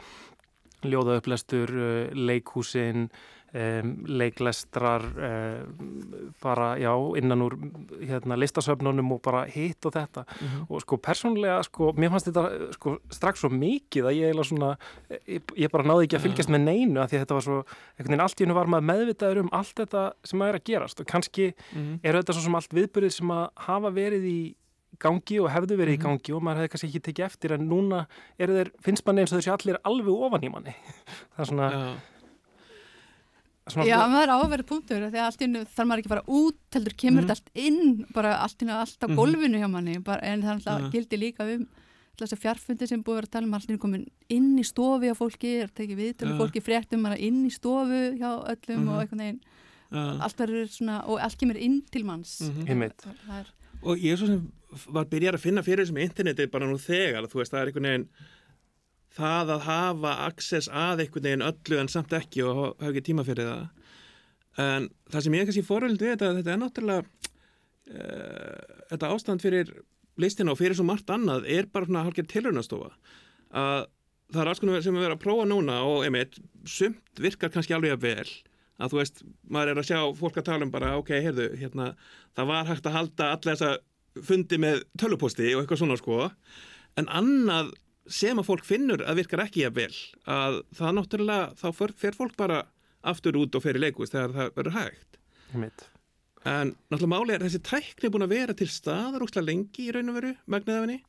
ljóðaupplæstur, uh, leikhúsin um, leiklestrar um, bara, já, innan úr hérna, listasöfnunum og bara hitt og þetta Mhm. og sko persónlega, sko, mér fannst þetta sko strax svo mikið að ég eiginlega svona ég, ég bara náði ekki að fylgjast með neinu að því að þetta var svo, einhvern veginn allt í hennu var maður meðvitaður um allt þetta sem að er að gerast og kannski Mhm. eru þetta svo sem allt viðbyrðið sem að hafa verið í gangi og hefðu verið Mhm. í gangi og maður hefði kannski ekki tekið eftir en núna þeir, finnst manni eins og þessi allir alveg ofan í manni það er svona, svona Já, maður er áverið punktur því að allt í hennu þarf maður ekki að fara út heldur kemur Mhm. þetta allt inn bara allt í hennu allt á Mhm. gólfinu hjá manni bara, en það er alltaf Mhm. gildi líka um þess að fjarfundi sem búið að vera að tala um allt í hennu komin inn í stofi á fólki er tekið viðtölu Já. fólki fréttum bara inn í stofu hjá öllum Mhm. og einhvern veginn Já. allt verður svona og allt kemur inn til manns Mhm. Einmitt. það er og ég er svo sem var byrjar að finna fyrir þessum interneti bara nú þegar, þú veist, það er einhvern veginn það að hafa access að einhvern veginn öllu en samt ekki og hafa ekki tíma fyrir það. En það sem ég kannski fóröld við þetta, þetta er náttúrulega uh, þetta ástand fyrir listina og fyrir svo margt annað er bara svona hálfgerð tilraunastofa. Að það er alls konar sem við erum að prófa núna og einmitt, sumt virkar kannski alveg að vel að þú veist, maður er að sjá fólk að tala um bara, ok, heyrðu, hérna það var hægt að halda alla þessa fundi með töluposti og eitthvað svona sko. En annað sem að fólk finnur að virkar ekki að vel að það náttúrulega, þá fer, fer fólk bara aftur út og fer í leikust þegar það verður hægt. Einmitt. en náttúrulega máli er þessi tækni er búin að vera til staðar úrslega lengi í raun og veru megnaðafinni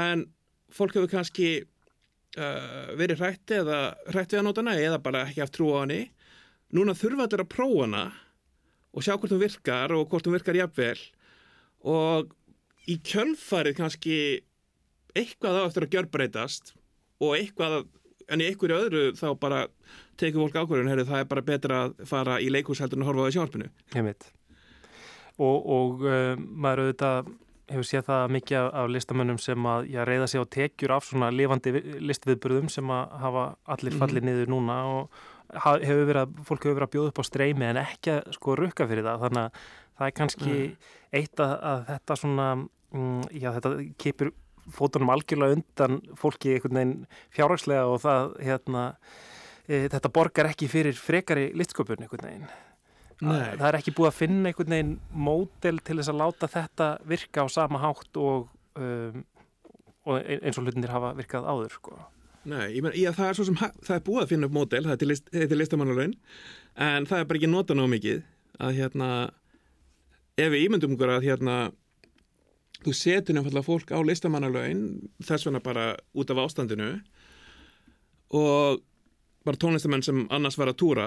en fólk hefur kannski uh, verið hrætt eða hrætt við að nota hana eða bara ekki haft trú á henni. Núna þurfa þetta að prófa hana og sjá hvort hún virkar og hvort hún virkar jafnvel og í kjölfarið kannski eitthvað á eftir að gjörbreytast og eitthvað en í einhverju öðru þá bara tekur fólk ákvörðun, heyrðu það er bara betra að fara í en að horfa á því sjónvarpinu Einmitt. Og, og uh, maður auðvitað hefur séð það mikið af, listamönnum sem að já, reyða sig á tekjur af svona lifandi vi- listviðburðum sem að hafa allir Mhm. fallið niður núna og hefur verið að, fólk hefur verið að bjóða upp á streymi en ekki að sko rukka fyrir það þannig að það er kannski Nei. eitt að, að þetta svona mm, já þetta kipur fótunum algjörlega undan fólki einhvern veginn fjárhagslega og það hérna e, þetta borgar ekki fyrir frekari listsköpun einhvern veginn Nei. það er ekki búið að finna einhvern veginn módel til þess að láta þetta virka á sama hátt og, um, og eins og hlutinir hafa virkað áður sko. Nei, ég meina, já, það er svo sem, það er búið að finna upp mótel, það er til, list, til listamannalaun en það er bara ekki nota ná mikið að hérna ef við ímyndum okkur að hérna þú setur nefnilega fólk á listamannalaun þess vegna bara út af ástandinu. Og bara tónlistamenn sem annars var að túra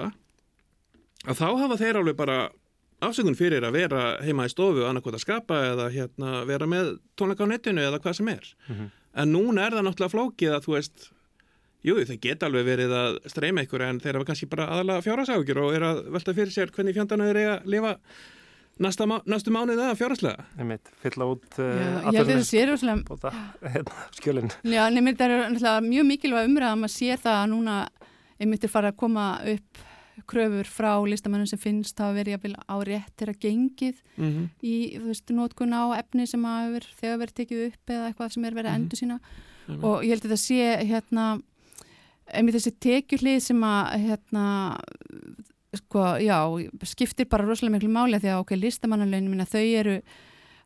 að þá hafa þeir alveg bara afsökun fyrir að vera heima í stofu annarkot að skapa eða hérna vera með tónleika á netinu eða hvað sem er. Mhm. en núna er það náttúrulega flókið að þú veist jú, það geta alveg verið að streyma ykkur en þeir hafa kannski bara aðalega fjárasákjur og er að velta fyrir sér hvernig fjandana þeir eiga að lifa næsta, má- næstu mánuð eða fjáraslega Einmitt, fylla út Já, uh, ég held að það sé rosalega hérna, skjölinn Já, nefnir þetta er náttúrulega mjög mikilvæg umræða að maður sér það að núna einmitt er farið að koma upp kröfur frá listamennum sem finnst hafa verið jafnvel á réttir að gengið Mhm. í, þú veist, nótkun á efni sem verið, þegar verið tekið upp eða eitthvað sem er verið að Mhm. endur sína Mhm. og ég held að þetta sé hérna, einmitt þessi tekjuhlið sem að hérna, sko, já, skiptir bara rosalega miklu máli af því að ok, listamannalaunin minna, þau eru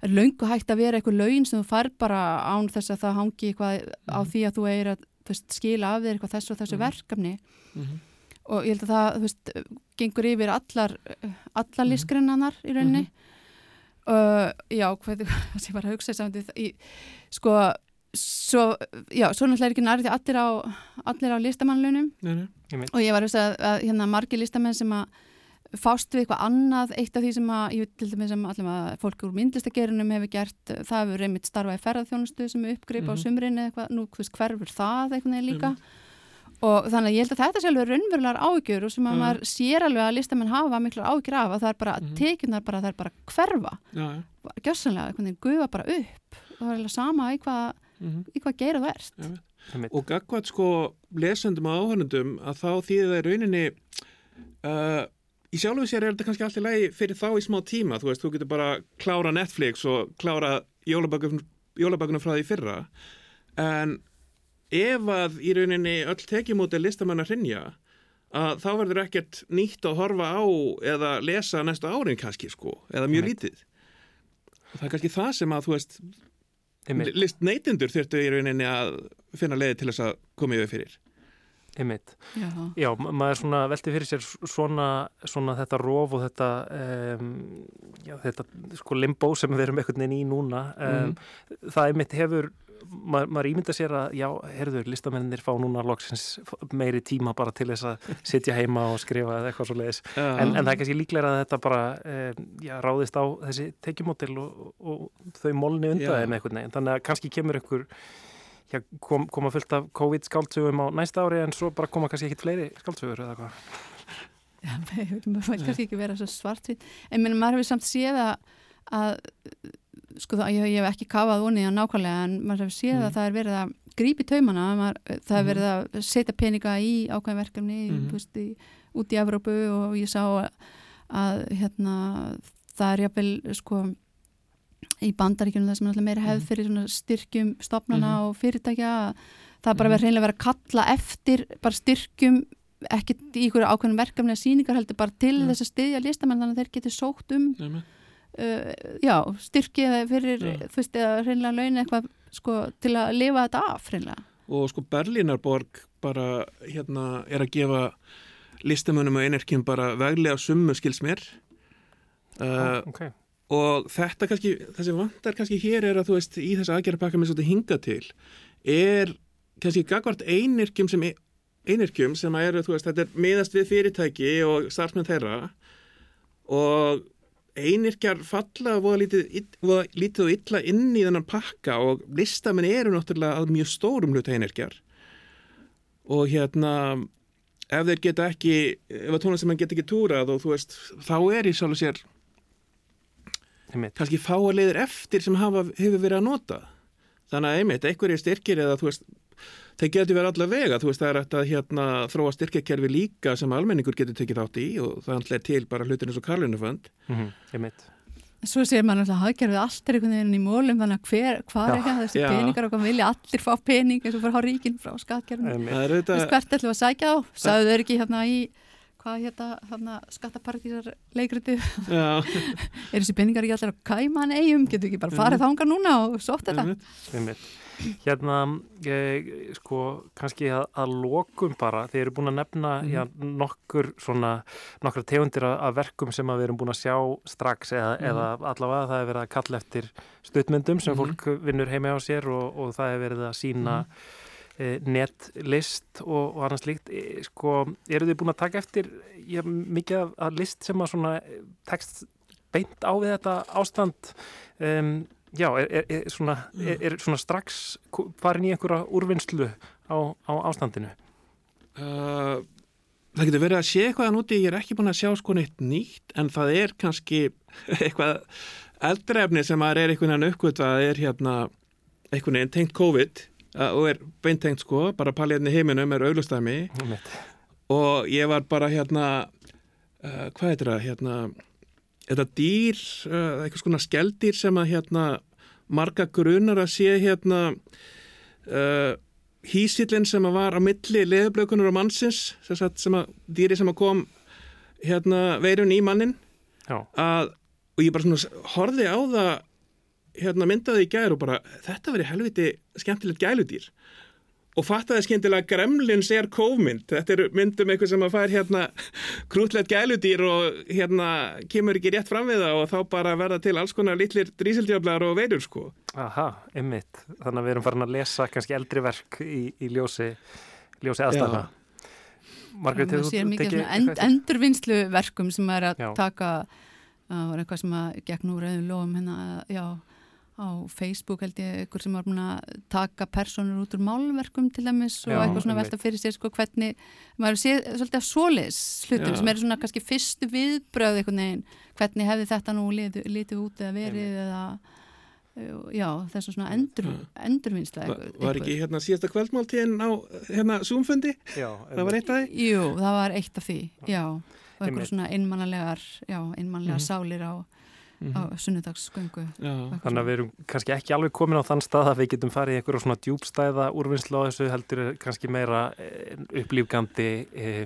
er löngu hægt að vera eitthvað laun sem þú fær bara án þess að það hangi eitthvað á því að þú eigir að þú veist, skila af þér eitthvað þessu og þessu Mhm. verkefni. Mhm. og ég held að það, þú veist, gengur yfir allar, allar listgrennanar í rauninni. Uh, já, hvað það sem var að hugsa í, sko svo, já, svo náttúrulega er ekki nærið því allir á, allir á listamannlaunum Nei, nei. Einmitt. og ég var að hugsa að, að hérna margir listamenn sem að fást við eitthvað annað, eitt af því sem að ég til dæmis sem allir að fólk úr myndlistagerunum hefur gert, það hefur reymitt starfa í ferðarþjónustu sem er uppgreip á Mhm. sumrin eða eitthvað, nú hverfur það eitthvað líka og þannig að ég held að þetta sé alveg raunverulegar áhyggjur og sem að Mhm. maður sér alveg að listamenn hafa miklar áhyggjur af að það er bara, mm tekjunar bara, það er bara hverfa gjössanlega, veginn gufa bara upp og það er alveg sama í hvað, Mhm. í hvað geira það ert. Já, og gagvat sko lesendum og áhörnundum að þá þýðir það í rauninni uh, í sjálfu sér er þetta kannski allt í lagi fyrir þá í smá tíma. Þú veist, þú getur bara klára Netflix og klára jólabökunum frá því fyrra. En ef að í rauninni öll tekjumóti listamann að hrinja að þá verður ekkert nýtt að horfa á eða lesa næsta árin kannski sko, eða mjög lítið. Og það er kannski það sem að þú veist. List neytindur þurftu í rauninni að finna leiði til þess að koma yfir fyrir Einmitt. Já. Já, ma- maður svona velti fyrir sér svona, svona þetta rof og þetta, um, já, þetta sko limbo sem við erum einhvern veginn í núna. Um, Það einmitt hefur, maður, maður ímynda sér að, já, herður, listamennir fá núna loksins meiri tíma bara til þess að sitja heima og skrifa eða eitthvað svo leiðis. Já. En, en það er kannski líklega að þetta bara, um, já, ráðist á þessi tekjumótil og, og, þau molni undan þeim einhvern veginn. Þannig að kannski kemur einhver já, kom, koma fullt af COVID-skáldsögum á næsta ári en svo bara koma kannski ekkit fleiri skáldsögur eða hvað. Já, maður fæ kannski ekki vera svo svartvít en minn, maður hefur samt séð að, að sko það, ég, ég hef ekki kafað onni að nákvæmlega en maður hefur séð Mm. að það er verið að grípi taumana, maður, það er Mhm. verið að setja peninga í ákveðin verkefni Mhm. mm. í, út í Evrópu og ég sá að, að hérna, það er jafnvel sko í bandaríkjunum það sem er alltaf meira hefð fyrir svona styrkjum stopnana Mhm. og fyrirtækja það er bara Mhm. verið hreinlega verið að kalla eftir bara styrkjum ekki í ykkur ákveðin verkefni að síningar heldur bara til Mhm. þess að styðja listamenn þannig að þeir geti sótt um uh, já, styrkja fyrir Já. þú veist, eða hreinlega laun eitthvað sko, til að lifa þetta af hreinlega og sko Berlínarborg bara hérna er að gefa listamönnum og einirkjum bara veglega summu skils mér uh, ok. og þetta kannski, þessi vantar kannski hér er að þú veist í þessu aðgerðarpakka með svolítið hinga til er kannski gagvart einirkjum sem einirkjum sem eru, þú veist, þetta er miðast við fyrirtæki og starfsmenn þeirra og einirkjar falla voða lítið, og illa inn í þennan pakka og listamenn eru náttúrulega að mjög stórum hlut einirkjar og hérna ef þeir geta ekki ef að tónlistamann geta ekki túrað og þú veist þá er í sjálf sér Einmitt. kannski fáa leiðir eftir sem hafa, hefur verið að nota þannig að einmitt, einhverjir styrkir eða þú veist, þeir getur verið allar vega þú veist, það er að hérna þróa styrkjakerfi líka sem almenningur getur tekið þátt í og það er til bara hlutin eins og Karlunufönd Mm Einmitt. Svo segir maður alltaf að hagkerfið allt er einhvern veginn í mólum þannig að hver, hvað er ekki þessi Já. peningar og hvað vilja? Allir fá pening eins og fara á ríkin frá skatkerfinu er auðvitað- Veist hvert ætlum við að sækja á sagðu þau ekki hérna í hvað hérna, hérna skattapartísar leikriti Já. er þessi peningar ekki allir á kæman eigum getur ekki bara farið þangað núna og sótt þetta? Einmitt. Hérna, ég, sko, kannski að, að lokum bara, þið eru búin að nefna Mhm. já, nokkur svona, nokkra tegundir af, verkum sem að við erum búin að sjá strax eða, Mhm. eða allavega það er verið að kalla eftir stuttmyndum sem Mhm. fólk vinnur heima á sér og, og það er verið að sína Mhm. e, netlist og, og annars líkt. E, sko, eru þið búin að taka eftir já, mikið af, af list sem að svona eh, tekst beint á við þetta ástand um, Já, er, er, er, svona, er, er svona strax farin í einhverja úrvinnslu á, á ástandinu? Uh, það getur verið að sé eitthvað að núti, ég er ekki búin að sjá sko neitt nýtt en það er kannski eitthvað eldrefni sem maður er einhvern veginn uppgöt að er hérna einhvern veginn tengt COVID uh, og er beintengt sko, bara palliðinni heiminum er auglustæmi og ég var bara hérna uh, hvað heitir það hérna þetta dýr, uh, eitthvað svona skeldýr sem að hérna marga grunar að sé hérna uh, hísillin sem að var á milli leðublökunar og mannsins sem, sagt, sem að dýri sem að kom hérna veirun í mannin að, og ég bara svona horfði á það hérna myndaði í gær og bara þetta verið helviti skemmtilegt gæludýr og fattaði skemmtilega Gremlins er kófmynd, þetta er myndum eitthvað sem að fær hérna krútlegt gæludýr og hérna kemur ekki rétt fram við það og þá bara verða til alls konar litlir drísildjöflar og veirur sko Aha, einmitt. Þannig að við erum farin að lesa kannski eldri verk í, í ljósi, ljósi aðstæðna. Margrét, hefur þú tekið end, eitthvað eftir? endurvinnslu verkum sem er að Já. taka það var eitthvað sem að gegn úr auðum lofum hérna, já, á Facebook held ég, eitthvað sem var búin að taka personur út úr málverkum til dæmis og Já, eitthvað svona velta fyrir sér sko hvernig, maður sé svolítið af svoleiðs hlutum Já. sem eru svona kannski fyrstu viðbröð einhvern veginn, hvernig hefði þetta nú litið, litið út eða verið eða já, þess að svona endur, endurvinnsla Va, var ekki hérna síðasta kvöldmáltíðin á hérna Zoom-fundi? Já, það var eitt af því? Jú, það var eitt af því, já og eitthvað svona einmannalegar já, einmannlegar Mhm. sálir á, á sunnudagsgöngu. Þannig að við erum kannski ekki alveg komin á þann stað að við getum farið í einhverja svona djúbstæða úrvinnslu á þessu heldur er kannski meira eh, upplýfgandi eh,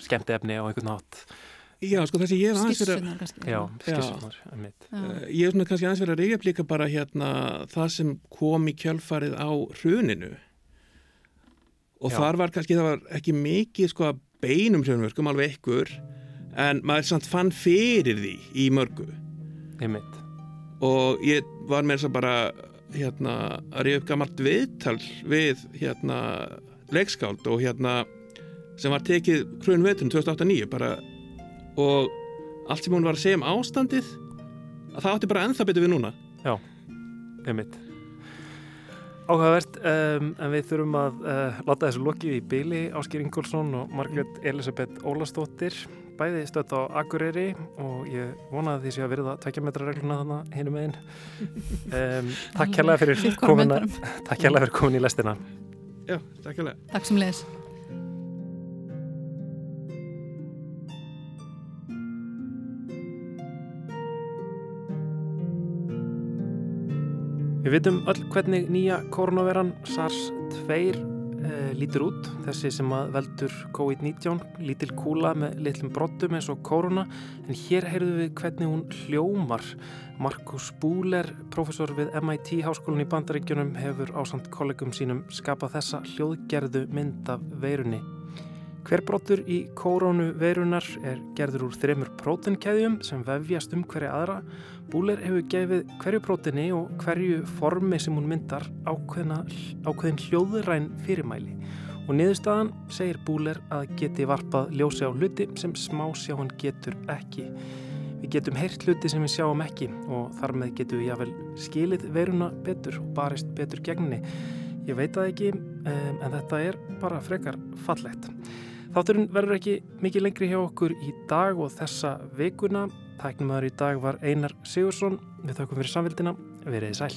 skemmti efni á einhvern nátt Já, sko sem ég hef aðeins verið Skissunar kannski. Já, skissunar, einmitt. Eh, Ég hef svona kannski aðeins verið að reyja líka bara hérna það sem kom í kjölfarið á hruninu. Og Já. þar var kannski, það var ekki mikið sko að beinum hrunverkum, alveg ykkur en maður samt fann fyrir því í mörgu Einmitt. og ég var með þess að bara hérna að reyja upp gammalt viðtal við hérna leikskáld og hérna sem var tekið hrun veturinn 2008-2009 bara og allt sem hún var að segja um ástandið að það átti bara ennþá betur við núna. Já, einmitt. Áhugavert, um, en við þurfum að uh, láta þessu lokið í byli Áskir Ingólfsson og Margrét Elisabeth Ólastóttir bæði stödd á Akureyri og ég vona að því sé að verða tvekja metra regluna þannig hinum megin um, Takk kærlega fyrir metrum. Takk kærlega fyrir komin í lestina Já, takk kærlega Takk sem leiðis. Við vitum öll hvernig nýja koronaveran SARS-2 eh, lítur út, þessi sem að veldur COVID-19, lítil kúla með litlum brottum eins og korona, en hér heyrðum við hvernig hún hljómar. Markus Búler, professor við MIT Háskólan í Bandaríkjunum, hefur ásamt kollegum sínum skapað þessa hljóðgerðu mynd af veirunni. Hver brottur í kórónu veirunar er gerður úr þreymur prótenkeðjum sem vefjast um hverja aðra. Búler hefur gefið hverju próteni og hverju formi sem hún myndar ákveðna, ákveðin hljóðræn fyrirmæli. Og niðurstaðan segir Búler að geti varpað ljósi á hluti sem smásjáan getur ekki. Við getum heyrt hluti sem við sjáum ekki og þar með getum við jáfnvel skilið veiruna betur og barist betur gegninni. Ég veit það ekki, en þetta er bara frekar fallegt. Þátturinn verður ekki mikið lengri hjá okkur í dag og þessa vikuna. Tæknumæður í dag var Einar Sigursson. Við þakkum fyrir samfélgina. Verið sæl.